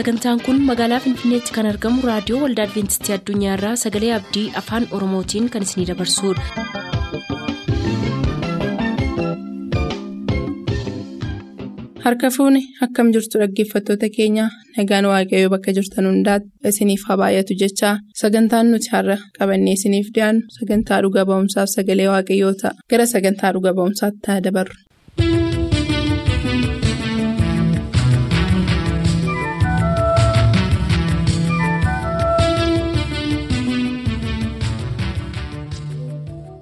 sagantaan kun magaalaa finfinneetti kan argamu raadiyoo waldaa adventistii addunyaarraa sagalee abdii afaan oromootiin kan isinidabarsudha. harka fuuni akkam jirtu dhaggeeffattoota keenya nagaan waaqayyoo bakka jirtan hundaati isiniif haa baay'atu jechaa sagantaan nuti har'a qabannee isiniif dhiyaannu sagantaa dhuga ba'umsaaf sagalee waaqayyoo ta'a gara sagantaa dhuga ba'umsaatti haa dabarru.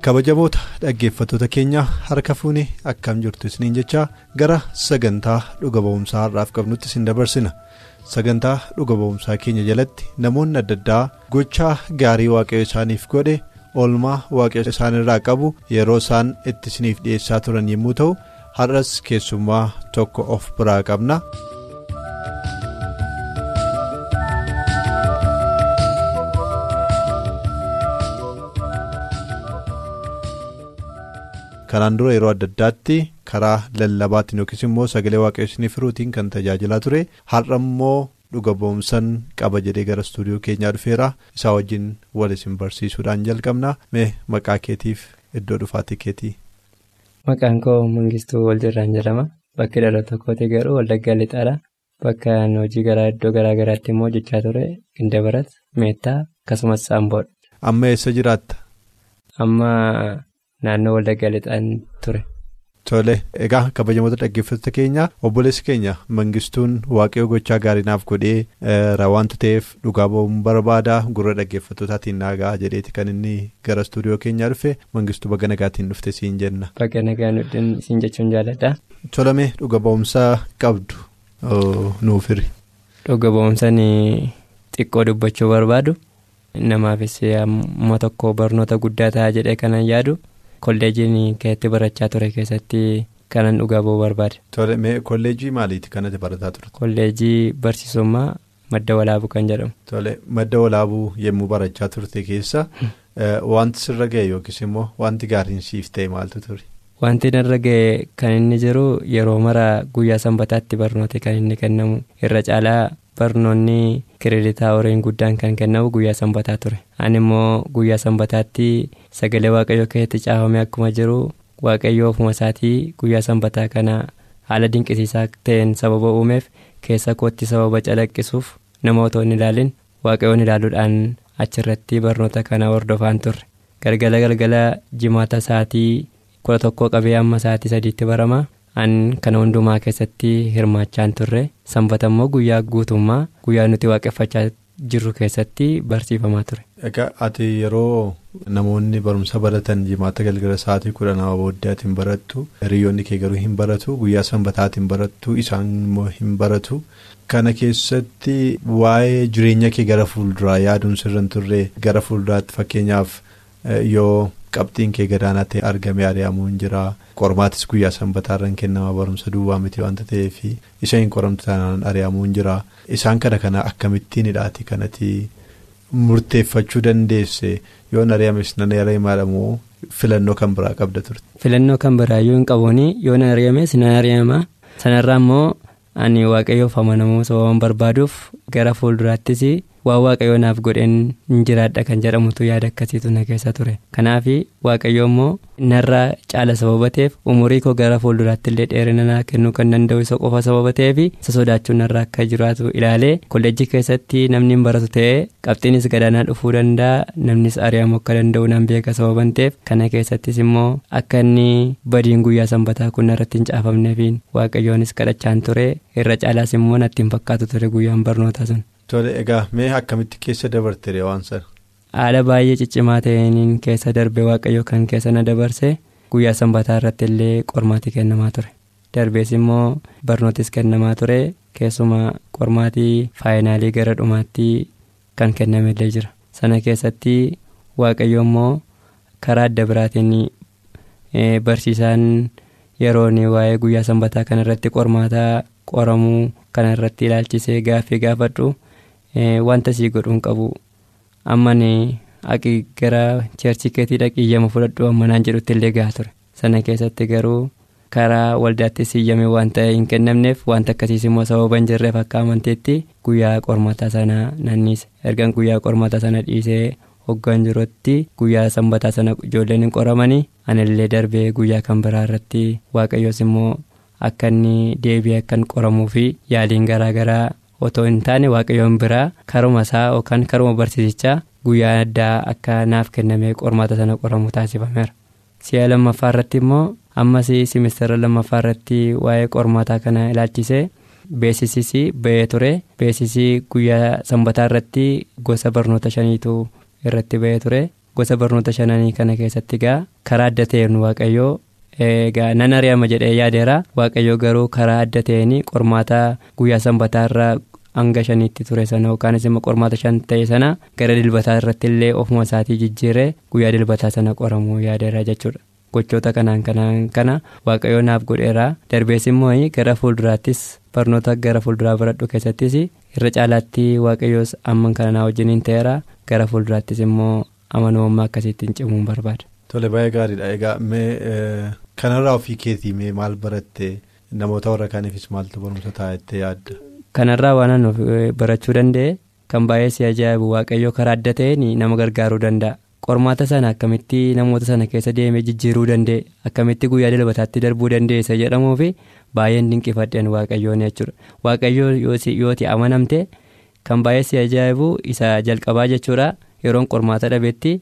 Kabajamoota dhaggeeffattoota keenya harka fuuni akkam jirtu isiniin jechaa gara sagantaa dhuga ba'umsaa har'aaf qabnutti isin dabarsina sagantaa dhuga ba'umsaa keenya jalatti namoonni adda addaa gochaa gaarii waaqayyo isaaniif godhe oolmaa waaqayyo isaanirraa qabu yeroo isaan itti isiniif dhiyeessaa turan yommuu ta'u har'as keessummaa tokko of biraa qabna. Kanaan dura yeroo adda addaatti karaa lallabaatiin yookiis immoo sagalee waaqayyo isiniif firuutiin kan tajaajilaa ture har'a immoo dhuga ba'umsan qaba jedhee gara istuudiyoo keenyaa dhufeera isaa wajjin wal isin barsiisuudhaan jalqabna mee maqaa keetiif iddoo dhufaatii keetii. maqaan koo mangistuu waljirraan jedhama bakki dhaloota kootee garuu waldaggaa lixaadha bakka hojii garaa iddoo garaa garaatti immoo hojjechaa ture gindabarat meettaa akkasumas saamboodha. amma eessa jiraatta. amma. Naannoo waldaggaa lixaan ture. Tole egaa kabajamoota dhaggeeffattoota keenya obboleessi keenya mangistuun waaqayyo gochaa gaarii naaf godhee wanta ta'eef dhugaa ba'uun barbaada gurra dhaggeeffattootaatiin naagaa jedheeti kan inni gara istuudiyoo keenyaa dhufe mangistuu baga nagaatiin dhufte siin jenna. Baga nagaa siin jechuun jaalladha. Tolame dhuga ba'umsaa qabdu nuufiri. Dhuga ba'umsaan xiqqoo dubbachuu barbaadu namaafis amma tokko barnoota guddaa ta'a jedhee kanan yaadu. Kolleejiin keessatti barachaa ture keessatti kanan dhugaa ba'uu barbaade. Tole mee kolleejii maaliiti kanatti barataa turte? Kolleejii barsiisummaa madda walaabuu kan jedhamu. Tole madda walaabuu yommuu barachaa turte keessa wanti sirra ga'e yookiis immoo wanti gaariin siif ta'e maaltu ture? Wanti narra ga'e kan inni jiru yeroo mara guyyaa sanbataatti barnoota kan inni kennamu irra caalaa barnoonni kireeditaa horiin guddaan kan kennamu guyyaa sanbataa ture. Ani immoo guyyaa sanbataatti sagalee waaqayyoo keessatti caafame akkuma jiru waaqayyoo ofuma isaatii guyyaa sanbataa kana haala dinqisiisaa ta'een sababa uumeef keessa kootti sababa calaqqisuuf nama otoo hin ilaalin. Waaqayyoon ilaaluudhaan achirratti barnoota kana hordofaan turre. Galgala galgala jimaata sa'aatii kudha tokkoo qabee amma sa'aatii sadiitti barama. An kana hundumaa keessatti hirmaachaan turre sanbata immoo guyyaa guutummaa guyyaa nuti waaqeffachaa jirru keessatti barsiifamaa ture. Egaa ati yeroo namoonni barumsa baratan jimaata galgala sa'aatii kudha nama booddee ati hin barattu hiriyoonni kee garuu hin baratu guyyaa sanbataatiin barattu isaan immoo hin baratu kana keessatti waa'ee jireenya kee gara fuulduraa yaaduun sirra hin turre gara fuulduraatti fakkeenyaaf yoo. Qabxiin kee gadaanaa ta'e argame ari'amuu hin jira. Qormaatis guyyaa sanbataarraan kennama barumsa duwwaa miti wanta ta'eef isa hin qoramtu taanaan ari'amuu hin jira. Isaan kana kana akkamittiin hidhaati kanatti murteeffachuu dandeesse? Yoon ari'ames nan ari'amaadha moo filannoo kan biraa qabda turte. filannoo kan biraa yoo hin qabuun yoon ari'ames nan ari'ama sanarraa immoo ani waaqayyoof amanamuu sababaan barbaaduuf gara fuulduraattis. waan waaqayyoo naaf godheen hin jiraadha kan jedhamutu yaada akkasiitu na keessa ture kanaaf waaqayyoo immoo narraa caala sababa ta'eef umurii koo gara fuulduraatti illee dheerina naa kennuu kan danda'u isa qofa sababa ta'eef isa sodaachuun narraa akka jiraatu ilaalee kolleejjii keessatti namni hin baratu ta'ee qabxiinis gadaanaa dhufuu danda'a namnis ari'amuu akka danda'u nan beeka sababan ta'eef kana keessattis immoo akka inni badiin guyyaa sanbataa kun irratti hin caafamneefiin waaqayyoonis kadhachaan ture irra caalaas immoo natti hin fakkaatu ture guyyaan barnoota sun. Tole egaa mee akkamitti keessa dabarte waan sana. Haala baay'ee ciccimaa ta'een keessa darbe waaqayyo kan keessa na dabarse guyyaa sanbataa irratti illee qormaatii kennamaa ture darbees immoo barnootis kennamaa ture keessumaa qormaatii faayinaalii gara dhumaatti kan kennamellee jira sana keessatti waaqayyo immoo karaa adda biraatiin barsiisaan yeroon waa'ee guyyaa sanbataa kana irratti qormaataa qoramuu kana irratti ilaalchisee gaaffii gaafadhu. wanta sii godhuun qabu amman haqi gara cheerchii keetii dhaqii yemmuu fudhadhu ammanaan jedhutti illee gahaa ture sana keessatti garuu karaa waldaatti siyyame waan ta'e hin kennamneef wanta akkasiis immoo sababa hin jirreef akka amanteetti guyyaa qormaata sana nanniise ergan guyyaa qormaata sana dhiisee hoggaan jirutti guyyaa sanbataa sana ijoolleen hin qoramanii anillee darbee guyyaa kan biraa irratti waaqayyoos immoo akka inni deebi'ee akka qoramuu fi yaaliin garaagaraa otoo hin taane waaqayyoon biraa karuma isaa yookaan karuma barsiisichaa guyyaa addaa akka naaf kennamee qormaata sana qoramu taasifameera. si'a lammaffaa irratti immoo ammas simistara lammaffaa irratti waa'ee qormaataa kana ilaalchisee beeksisis ba'ee ture. Beeksisii guyyaa sanbataa irratti gosa barnoota shaniitu irratti ba'ee ture. Gosa barnoota shananii kana keessatti egaa karaa adda ta'een waaqayyoo egaa nan ari'ama jedhee yaadeera. Waaqayyoo garuu karaa adda ta'een qormaata guyyaa sanbataa irraa hanga shaniitti ture sana yookaanis immoo qormaata shan ta'e sana gara dilbataa irratti illee ofuma isaatii jijjiiree guyyaa dilbataa sana qoramuu yaadeera jechuudha. Gochoota kanaan kanaan kana waaqayyoo naaf godheera. Darbees immoo gara fuulduraattis barnoota gara fuulduraa baradhu keessattis irra caalaatti waaqayyoos amman kana naa wajjiniin ta'eera. Gara fuulduraattis immoo amanamummaa akkasiittiin cimuun barbaada. Tole baay'ee gaariidha. Egaa mee kanarraa ofii keetii mee maal baratte namoota warra kaaniifis maaltu barumsa taa'ettee yaadda. kanarraa waan barachuu danda'e kan baay'ee si ajaa'ibu waaqayyoo karaa adda ta'een nama gargaaruu danda'a. Qormaata sana akkamitti namoota sana keessa deemee jijjiiruu danda'e? Akkamitti guyyaa dilbataatti darbuu dandeessa jedhamuu fi baay'een dinqifadheen waaqayyoon jechuudha waaqayyoo yooti amanamte kan baay'ee si ajaa'ibu isa jalqabaa jechuudha. Yeroon qormaata dhabetti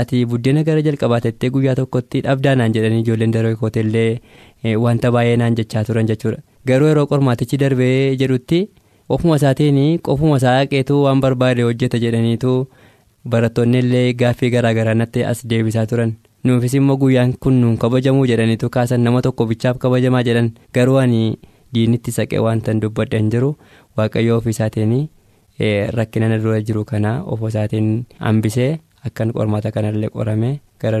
ati buddeena gara jalqabaatettee guyyaa tokkotti dhabdaa naan jedhanii ijoolleen daree kooteellee wanta baay'ee naan jechaa turan jechuudha. Garuu yeroo qormaatichi darbee jedhutti ofuma isaatiin qofuma isaa haqeetu waan barbaade hojjeta jedhaniitu barattoonni illee gaaffii garaagaraa natti as deebisaa turan. Nuufis immoo guyyaan kun nuun kabajamuu jedhaniitu kaasan nama tokko bichaaf kabajamaa jedhan. Garuu ani diinitti saqee wanta dubbadhan jiru waaqayyoo ofii isaatiin rakkina na dura jiru kana ofii isaatiin hambisee akkan qormaata kanallee qorame gara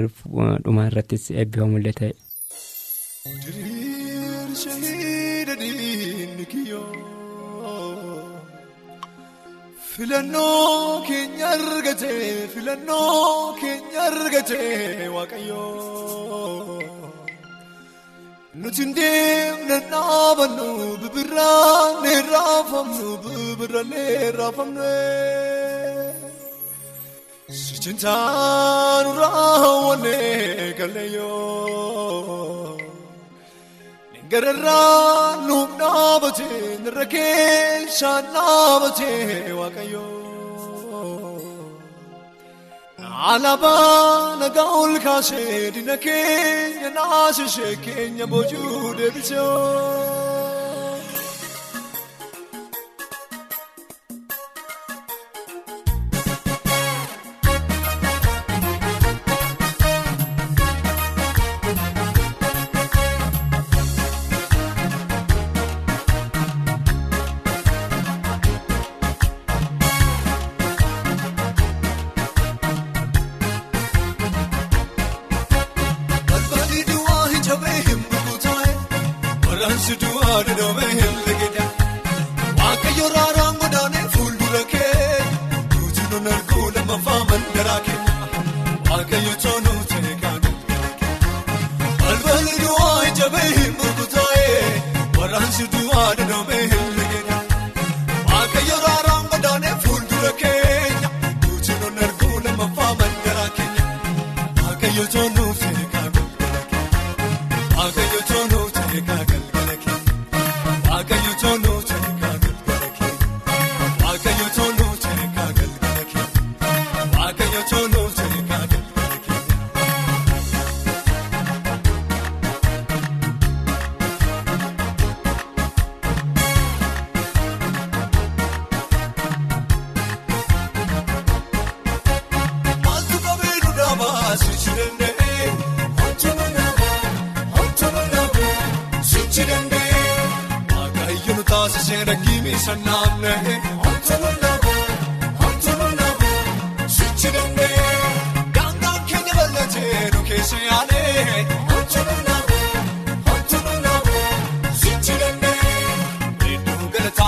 dhumaa irrattis eebbifamullee ta'e. filannoo keenya argate filannoo keenya argate waaqayyoo nuti deemna dhaabannu bibirraan raafamnu bibirraalee raafamnu sichintaan raawwanne kalleeyyoo. gararraa nuuf dhaabate nirra keessaan dhaabate waaqayyoo alaabaa nagaa ol kaasee dina keenya naasisee keenya boojuu deebisee. Hayır can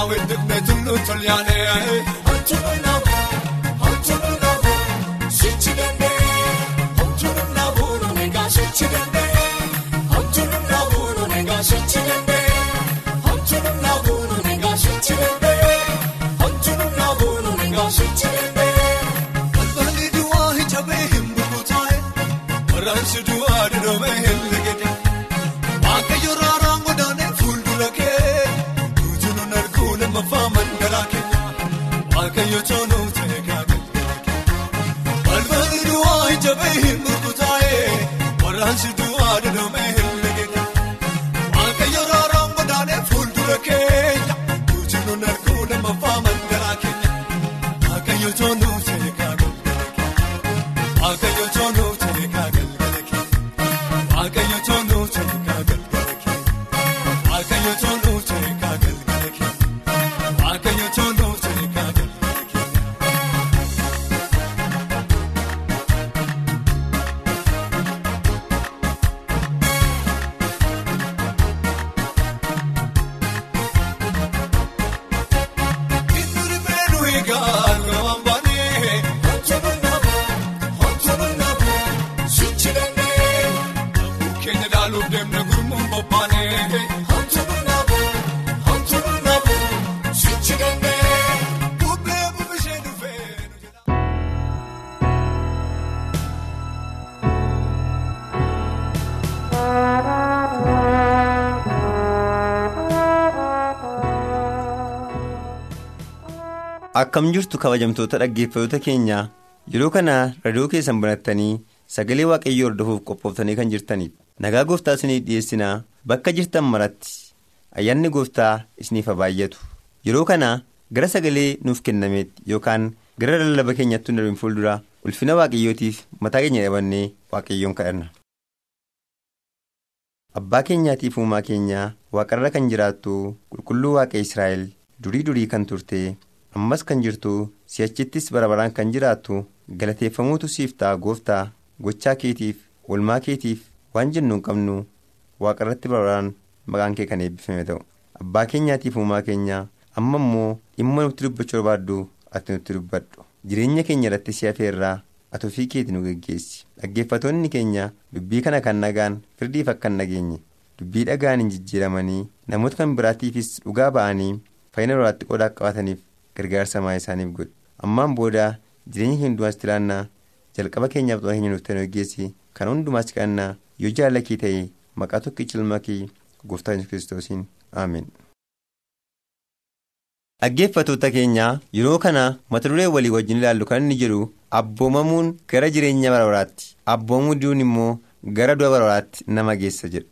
Daawwiin dugdee tulluu tolyaanee. Akkam jirtu kabajamtoota dhaggeeffattoota keenyaa yeroo kana raadiyoo keessan banattanii sagalee waaqayyoo hordofuuf qophooftanii kan jirtanidha. Nagaa gooftaa isiniif dhiyeessinaa bakka jirtan maratti ayyaanni gooftaa isiniif baay'atu. Yeroo kana gara sagalee nuuf kennameetti yookaan gara lallaba keenyatti nu darbiin fuuldura ulfina waaqayyootiif mataa keenya dhabannee waaqayyoon kadhanna. Abbaa keenyaatiif uumaa keenyaa waaqarra kan jiraattu qulqulluu waaqa Israa'el durii durii kan turte ammas kan jirtu si'achittis bara baraan kan jiraattu galateeffamuutu siif ta'a gooftaa gochaa keetiif oolmaa keetiif waan jennu hin qabnu. Waaqarratti bara baraan maqaan kee kan eebbifame ta'u. Abbaa keenyaatiif uumaa keenyaa amma immoo dhimma nutti dubbachuu barbaaddu ati nutti dubbadhu. Jireenya keenya irratti si hafeerraa ati ofii keeti nu geggeessi dhaggeeffatoonni keenya dubbii kana kan nagaan firdiif akka hin nageenye. Dubbii dhagaan hin jijjiiramanii namoota kan biraatiifis dhugaa ba'anii fayyina duraatti qoodaa qabaataniif gargaarsa maa isaaniif godhu ammaan booda jireenya keenya hundumaas tilaannaa jalqaba keenyaaf xumura keenya nuuf ta'e geggeessi kan hundumaas kadhannaa yoo jaallakii ta'e maqaa tokkicha ilma kee gooftaa yesuus kiristoosiin aameen. Dhaggeeffatoota keenyaa yeroo kana mata duree walii wajjin ilaallu kan inni jedhu abboomamuun gara jireenya bara baraatti abboomamuu diduun immoo gara du'a bara baraatti nama geessa jedhu.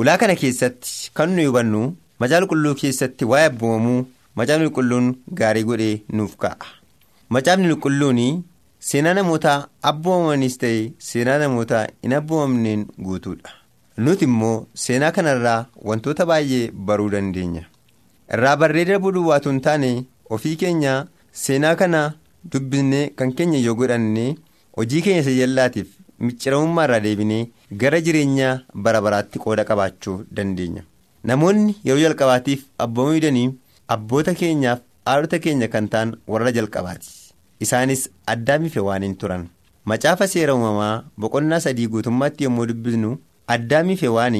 Ulaa kana keessatti kan nuyi hubannu macaafa qulqulluu keessatti waa'ee abboomamuu macaafni qulqulluun gaarii godhee nuuf ka'a. Macaafni qulqulluun seenaa namoota abboomamanis ta'e seenaa namoota hin abboomamneen guutuudha. Nuti immoo seenaa kanarraa wantoota baay'ee baruu dandeenya. Irraa barree darbuu duwwaatu hin taane ofii keenya seenaa kana dubbisnee kan keenya yoo godhanne hojii keenya isa jallaatiif micciramummaa irraa deebinee gara jireenya bara baraatti qooda qabaachuu dandeenya. Namoonni yeroo jalqabaatiif abboomamuu didanii abboota keenyaaf haadhota keenya kan ta'an warra jalqabaati. Isaanis addaamiif waan hin turan. Macaafa seera uumamaa boqonnaa sadii guutummaatti yommuu dubbisnu addaamiif waan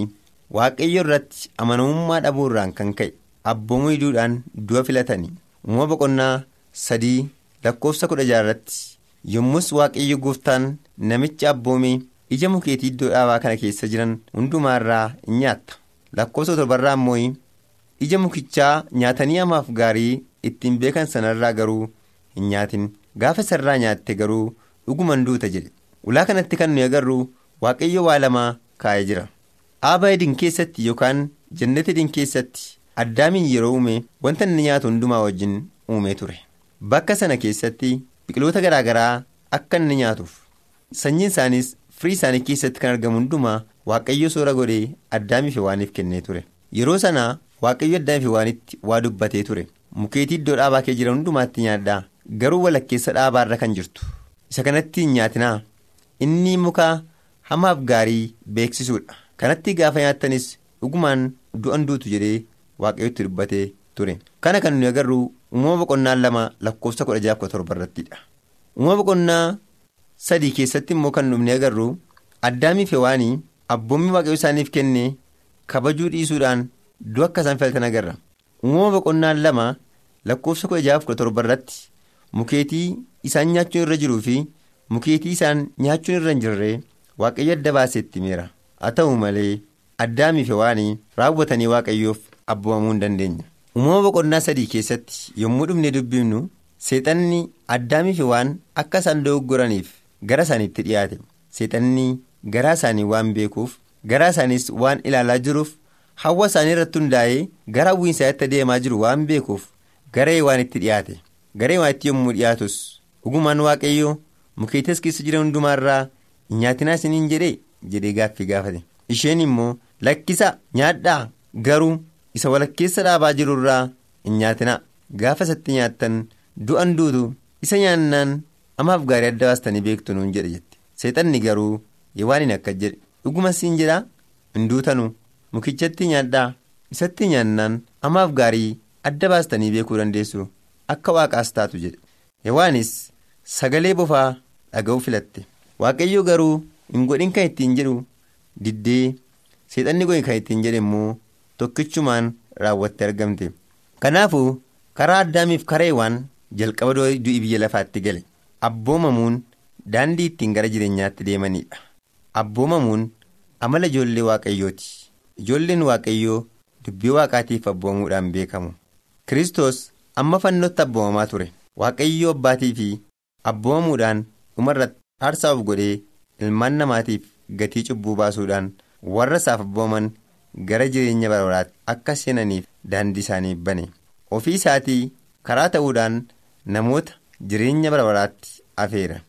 waaqayyo irratti amanamummaa dhabuu irraan kan ka'e abboomuu diduudhaan du'a filatanii. Uumama boqonnaa sadii lakkoofsa kudha jaarratti yommus waaqayyo gooftaan namicha abboomee ija mukeetii iddoo dhaabaa kana keessa jiran hundumaarraa in nyaatta. Lakkoofsa torbarraa immoo ija mukichaa nyaatanii hamaaf gaarii ittiin beekan sanarraa garuu hin nyaatin. Gaafa sarraa nyaatte garuu dhuguman duuta jedhe. Ulaa kanatti kan nuyi agarru waaqayyo waa lamaa kaa'ee jira. Dhaaba edin keessatti yookaan jannata edin keessatti addaamiin yeroo uume wanta inni nyaatu hundumaa wajjin uumee ture. Bakka sana keessatti biqiloota garaagaraa akka inni nyaatuuf. Sanyiin isaaniis firii isaanii keessatti kan argamu hundumaa waaqayyo soora godhee addaamiif waaniif kennee ture. Yeroo sana waaqayyo addaamiif waanitti waa dubbatee ture. Mukeetii iddoo dhaabaa kee jiran hundumaatti nyaadhaa. Garuu walakkeessa dhaabaarra kan jirtu. Isa kanatti hin nyaatinaa. Inni muka hamaaf gaarii beeksisuudha. Kanatti gaafa nyaattanis dhugumaan du'an duutu jedhee waaqayyotti dubbatee ture. Kana kan nuyi agarru uumama boqonnaa lama lakkoofsa kudha jaha kudha torba irrattidha uumama boqonnaa sadii keessatti immoo kan nuyi agarru addaamiif hewaanii abboommi waaqayyo isaaniif kenne kabajuu dhiisuudhaan du'a akka isaan filatan agarra. Uumama boqonnaa lama lakkoofsa kudha jaha kudha torba irratti mukeetii isaan nyaachuun irra jiruu fi mukeetii isaan nyaachuun irra hin jirre waaqayyo adda baaseetti miira haa ta'u malee addaamiif hewaanii raawwatanii waaqayyoof abboomamuu hin dandeenya uumama boqonnaa sadii keessatti yommuu dhufnee dubbifnu seexanni addaamii fi waan akka isaan dogoggoraniif gara isaaniitti dhiyaate. Seexanni garaa isaanii waan beekuuf garaa isaaniis waan ilaalaa jiruuf hawwa isaanii irratti hundaa'ee gara hawwiinsaatti adeemaa jiru waan beekuuf garee waan itti dhiyaate. Garee waan itti yommuu dhiyaatus dhugumaan waaqayyoo mukeetas keessa jiran hundumaarraa nyaatinaa isiniin jedhee? jedhee gaaffii gaafate. Isheen immoo lakkisa nyaadhaa. Garuu isa walakkeessa dhaabaa jirurraa hin nyaatinaa. Gaafa isatti nyaattan du'an duutu isa nyaannaan amaaf gaarii adda baastanii beektu nuun jedhe jette seexanni garuu waan hin akka jedhe. Dhuguma siin jedhaa? Hin duutanu mukichatti nyaadhaa isatti nyaannaan amaaf gaarii adda baastanii beekuu dandeessu akka waaqaas taatu jedhe. Hewaanis sagalee bofaa dhaga'uu filatte. Waaqayyo garuu hin godhin kan ittiin jedhu diddee seexanni godhin kan ittiin jedhe immoo tokkichumaan raawwatte argamte. Kanaafuu karaa addaamiif karee waan jalqaba du'i biyya lafaatti gale. Abboomamuun daandii ittiin gara jireenyaatti deemanidha abboomamuun amala ijoollee waaqayyooti ijoolleen waaqayyoo dubbii waaqaatiif abboomamuudhaan beekamu. Kiristoos amma fannootti abboomamaa ture. Waaqayyoo abbaatii fi abboomamuudhaan dhumarratti aarsaa of godhee ilmaan namaatiif gatii cubbuu baasuudhaan warra isaaf abbooman gara jireenya barabaraatti akka seenaniif daandii isaaniif bane. Ofii isaatii karaa ta'uudhaan namoota jireenya barabaraatti afeera.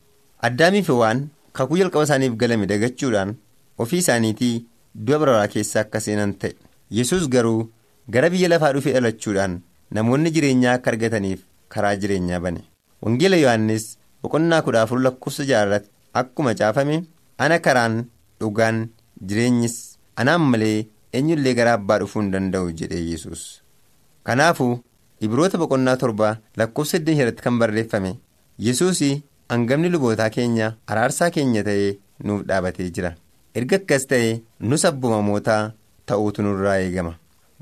Addaamii fi waan kakuu jalqaba isaaniif galame dagachuudhaan ofii isaaniitii du'a barabaraa keessa akka seenan ta'e. Yesus garuu gara biyya lafaa dhufee dhalachuudhaan namoonni jireenyaa akka argataniif karaa jireenyaa bane. Wangeela yohannis boqonnaa kudha afur lakkoofsa jaarratti akkuma caafame ana karaan dhugaan jireenyis anaan malee eenyullee gara abbaa dhufuu hin danda'u jedhee yesus kanaafuu ibroota boqonnaa torba lakkoofsa 8 irratti kan barreeffame yesus hangafni lubootaa keenya araarsaa keenya ta'ee nuuf dhaabatee jira erga akkas ta'e nus abboomamoota ta'uutu nurraa eegama.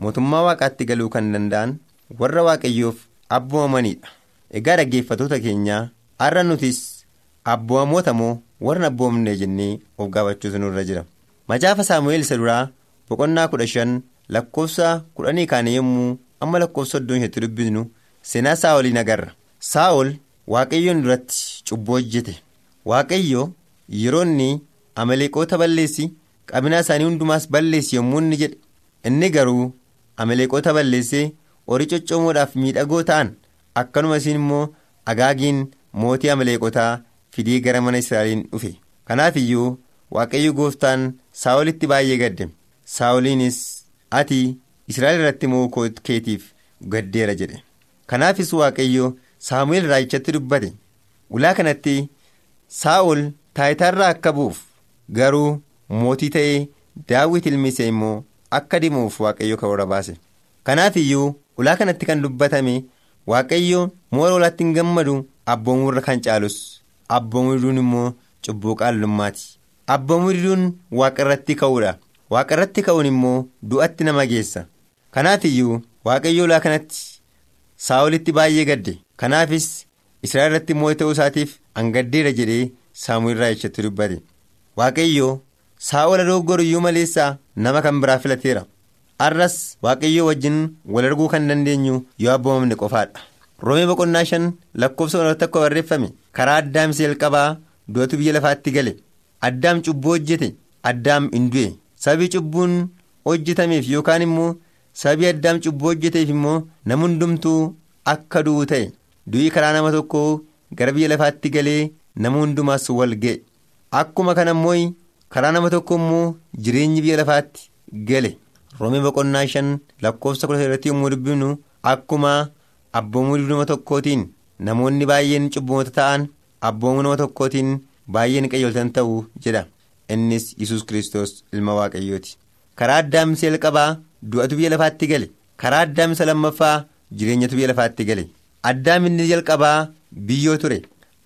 Mootummaa waaqaatti galuu kan danda'an warra waaqayyoof abboomamanidha egaa dhaggeeffatoota keenyaa har'a nutis abboomamoota moo warra abboomamne jennee of gaafachuutu nurra jira. Macaafa saamu'eel isa duraa boqonnaa kudha shan lakkoofsa kudhanii kaane yommuu amma lakkoofsa soddon isheetti dubbisnu seenaa saa'oliin agarra. Saa'ol waaqayyoon duratti cubbuu hojjete. Waaqayyo yeroo inni amaleeqoota balleessi qabinaa isaanii hundumaas balleessi yommuu inni jedhe. Inni garuu amaleeqoota balleessee horii coccoomoodhaaf miidhagoo ta'an akkanuma isiin immoo agaagiin mootii amaleeqotaa fidee gara mana israa'eliin dhufe. Kanaaf iyyuu waaqayyo gooftaan saa'olitti baay'ee gadde. Saa'oliinis ati israa'el irratti mo'uu keetiif gaddeera jedhe. Kanaafis waaqayyo saamu'eel raajichatti dubbate. Ulaa kanatti saa'ol taayitaarraa akka bu'uuf garuu mootii ta'ee daawwit ilmi isaa immoo akka dimuuf waaqayyo karoora baase. Kanaaf iyyuu ulaa kanatti kan dubbatame waaqayyo moora olaatti hin gammadu abboomurra kan caalus. Abboomuriduun immoo cubbuu qaallummaati abboomuriduun waaqarratti ka'uudha. Waaqarratti ka'uun immoo du'atti nama geessa. Kanaaf iyyuu waaqayyo ulaa kanatti saa'olitti baay'ee gadde. Kanaafis israa'el irratti mootii ta'uu isaatiif angaddeera jedhee saamu'eel raajichaan dubbate waaqayyo saa'ola doggoru iyyuu maleessaa nama kan biraa filateera. Arras waaqayyoo wajjin wal arguu kan dandeenyu yoo abboomamne qofaadha. Roomee boqonnaa shan lakkoofsa walirratti akka barreeffame karaa addaam isa jalqabaa du'atu biyya lafaatti gale. Addaam cubbuu hojjete addaam hin du'e. Sababii cubbuun hojjetameef yookaan immoo sababii addaam cubbuu hojjeteef immoo nama hundumtuu akka du'u ta'e. Du'ii karaa nama tokkoo gara biyya lafaatti galee nama hundumaas wal ga'e akkuma kana immoo karaa nama tokko immoo jireenyi biyya lafaatti gale. Roomee boqonnaa shan lakkoofsa kudha irratti yommuu dubbifnu akkuma abboomuu nama tokkootiin namoonni baay'een cubbumoota ta'an abboomuu nama tokkootiin baay'een qayyoltan ta'u jedha innis yesus kiristoos ilma waaqayyooti. Karaa addaamsa jalqabaa du'atu biyya lafaatti gale. Karaa addaamsa lammaffaa jireenyatu biyya lafaatti gale. Addaaminni jalqabaa biyyoo ture.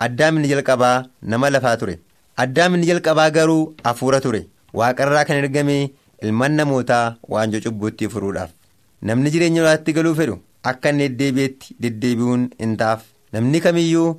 Addaaminni jalqabaa nama lafaa ture addaaminni jalqabaa garuu hafuura ture. Waaqarraa kan ergame ilmaan namootaa waanjoo cubbuutti furuudhaaf. Namni jireenya olaatti galuu fedhu akka inni deddeebi'etti deddeebi'uun hin taaf. Namni kamiyyuu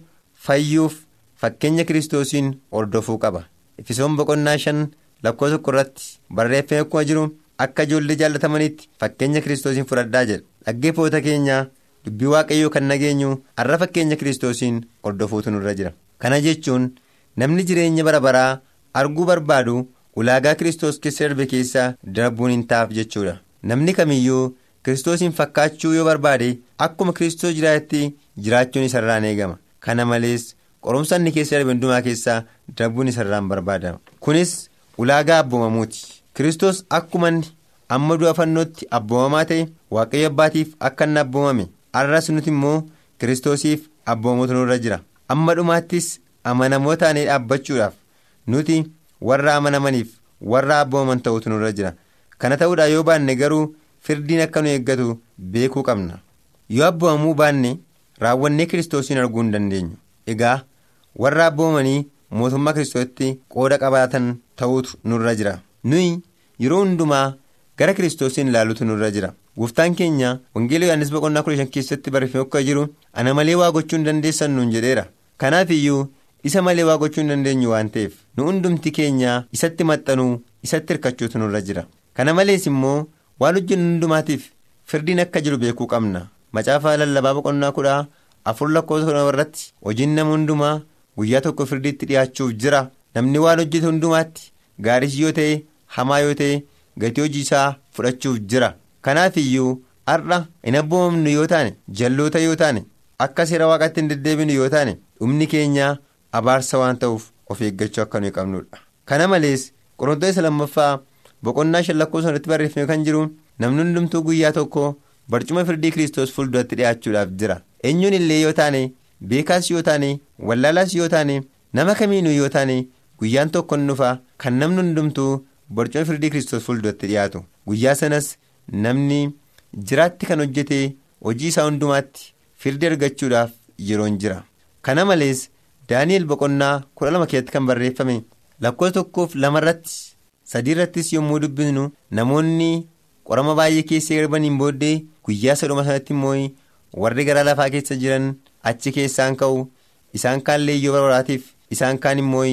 fayyuuf fakkeenya kiristoosiin hordofuu qaba. Efisoon boqonnaa shan lakkoo tokko irratti barreeffamee akkuma jiru akka ijoollee jaallatamanitti fakkeenya kiristoosiin fudhadhaa jedha dhaggeeffattoota keenya dubbii waaqayyoo kan nageenyu har'a fakkeenya kiristoosiin hordofuutu nurra jira. Kana jechuun namni jireenya bara baraa arguu barbaadu ulaagaa kiristoos keessa darbe keessa darbuun hin taaf jechuudha. Namni kamiyyuu kiristoosiin fakkaachuu yoo barbaade akkuma kiristoos jiraatetti jiraachuun isarraan eegama. Kana malees qorumsa inni keessa darbe hundumaa keessaa darbuun isarraan barbaadama. Kunis ulaagaa abboomamuuti kiristoos akkuma amma du'a fannootti abboomamaa ta'e waaqayyo abbaatiif akka inni abboomame har'as nuti immoo kiristoosiif abboomamuutu nurra jira. Amma dhumaattis amanamoo taanee dhaabbachuudhaaf nuti warra amanamaniif warra abboomaman ta'utu nurra jira. Kana ta'uudhaa yoo baanne garuu firdiin akka nu eeggatu beekuu qabna. Yoo abboomamuu baanne raawwannee kiristoosiin arguu hin dandeenyu. Egaa warra abboomamanii mootummaa kiristoositti qooda qabaatan ta'uutu nurra jira. Nuyi yeroo hundumaa gara kiristoosiin ilaaluutu nurra jira. Gooftaan keenya wangeela yohaannis boqonnaa kudha shan keessatti barreeffamee akka jiru ana malee waa gochuu hin dandeessan nuun jedheera. Kanaaf iyyuu isa malee waa gochuu hin dandeenyu waan ta'eef nu hundumti keenya isatti maxxanuu isatti hirkachuutu nurra jira. Kana malees immoo waan hojjennu hundumaatiif firdiin akka jiru beekuu qabna. Macaafa lallabaa boqonnaa kudha afur lakkoofsa kudha irratti hojiin nama hundumaa guyyaa tokko firdiitti dhiyaachuuf jira. Namni waan hojjete hundumaatti gaariis yoo ta'e hamaa yoo ta'e gatii hojii isaa fudhachuuf jira. Kanaaf iyyuu har'a hin abboomamnu yoo taane jalloota yoo taane akka seera waaqaatti hin deddeebinu yoo taane dhumni keenya abaarsa waan ta'uuf of eeggachuu akka nuyi qabnudha. Kana malees qorontoota lammaffaa boqonnaa shan lakkoofsa irratti barreeffame kan jiru namni hundumtuu guyyaa tokko barcuma firdii kiristoos fuulduratti dhiyaachuudhaaf jira. Eenyuun illee yoo taane beekaas yoo taane wallaalaas yoo taane nama kamiinuu yoo taane guyyaan tokko ni dhufa kan namni hundumtuu barcuma firdii kiristoos fuulduratti dhiyaatu guyyaa sanas namni jiraatti kan hojjete hojii isaa hundumaatti firdii argachuudhaaf yeroon jira. Kana malees daani'el boqonnaa kudha lama keessatti kan barreeffame lakkoofsa tokkoof lamarratti sadii irrattis yommuu dubbisnu namoonni qorama baay'ee keessa darbaniin booddee guyyaa saduma sanatti immoo warri gara lafaa keessa jiran achi keessaan ka'u isaan kaan leeyyoo barbaraatiif isaan kaan immoo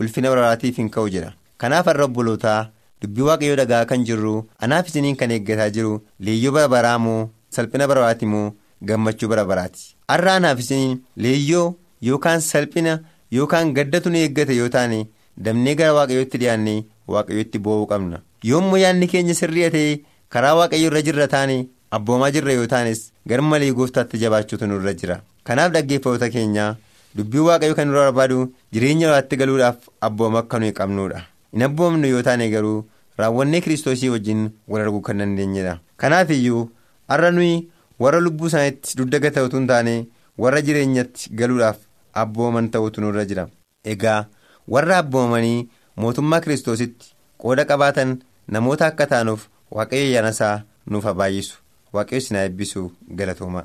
ulfina barbaraatiif hin ka'u jedha kanaaf har'a obbolootaa dubbii waaqayyoo dhagaa kan jirru anaaf isiniin kan eeggataa jiru leeyyoo barbaraa moo salphina barbaraati moo gammachuu barbaraati har'a anaaf isiniin leeyyoo yookaan salphina yookaan gaddatu nu eeggate yoo taane damnee gara waaqayyootti dhiyaannee waaqayyootti boo'uu qabna. Yoommoo yaadni keenya sirrii ta'e karaa waaqayyo irra jirra taane abboomaa jirra yoo taanes garmalee gooftaatti jabaachuutu nurra jira. Kanaaf dhaggeeffattoota keenya dubbii waaqayyo kan nurra barbaadu jireenya lafaatti galuudhaaf abbooma akka nuyi qabnudha hin abboomnu yoo taane garuu raawwannee kiristoosii wajjin wal arguu kan dandeenyedha kanaaf iyyuu har'a nuyi warra lubbuu isaaniitti duddaga ta'utu hin taane warra jireenyatti galuudhaaf abbooman ta'utu nurra jira egaa warra abboomanii mootummaa kiristoositti qooda qabaatan namoota akka taanuuf waaqayyo ayyaanasaa nuuf haa baay'isu waaqayyo isin haa eebbisu galatooma.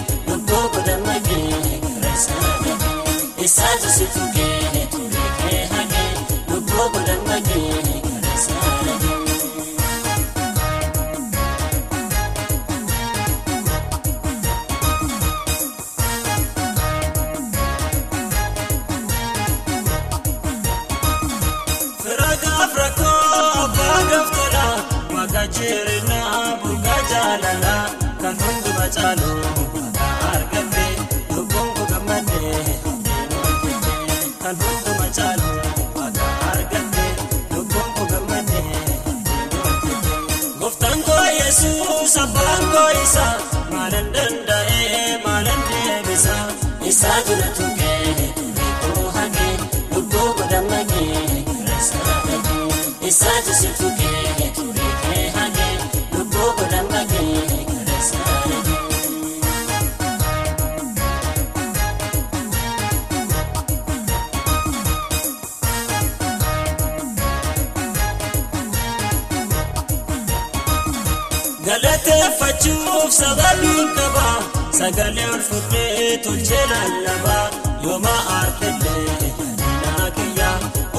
gara isaa dhagee isaa jala tuqee turee kee hagee lubbuu abbaa gaftara maqaa jireenyaa bu'aa jaalala kan hunduma caalu koo yesuus abbaan galateeffachuuf sababiin qaba sagalee ol fudhee tolchee lallabaa yooma aartellee diinaa kiyya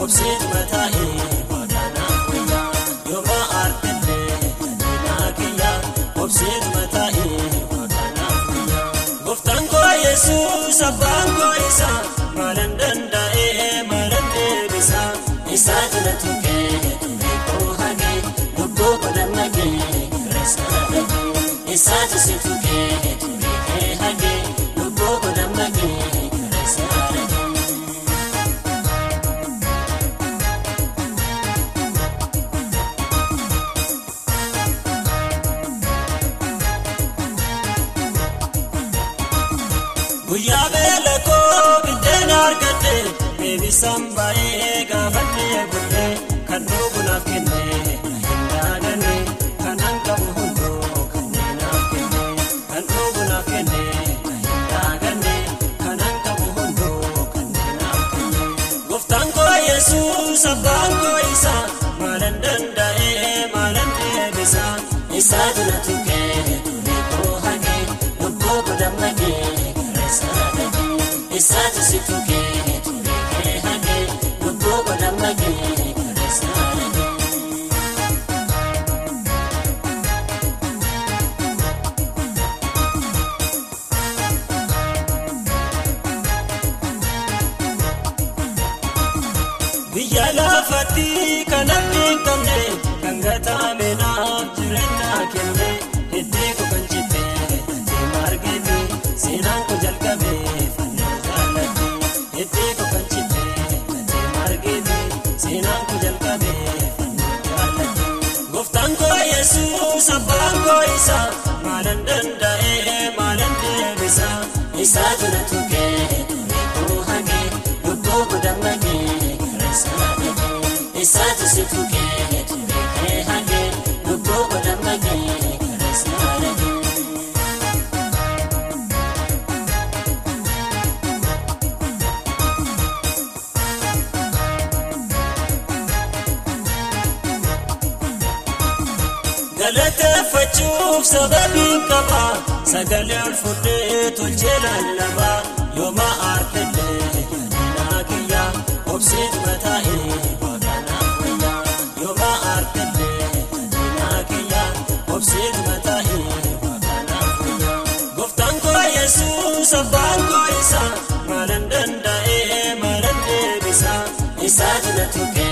obsiit mataa'ee wadaanaa kiyya yooma aartellee diinaa kiyya obsiit mataa'ee wadaanaa kiyya gooftaan koo yesuus abbaan koo isa maalan danda'ee maalan deebisa isaa jala tuqee Isaati si tuqee turee si tuqee isa maalan danda'ee maalan deebisa isaa jala tuqee koo hagee lubbuu godhammagee Isaati si tuqee Sababiin qaba sagalee ol fudhee tolchee lallabaa yooma aartellee diinaa kiyya obsiit mataa'ee wadaanaa kiyya yooma aartellee diinaa kiyya obsiit mataa'ee wadaanaa kiyya gooftaan koo yesuus abbaan koo isa maalan danda'ee maalan deebisa isaa jala tuqee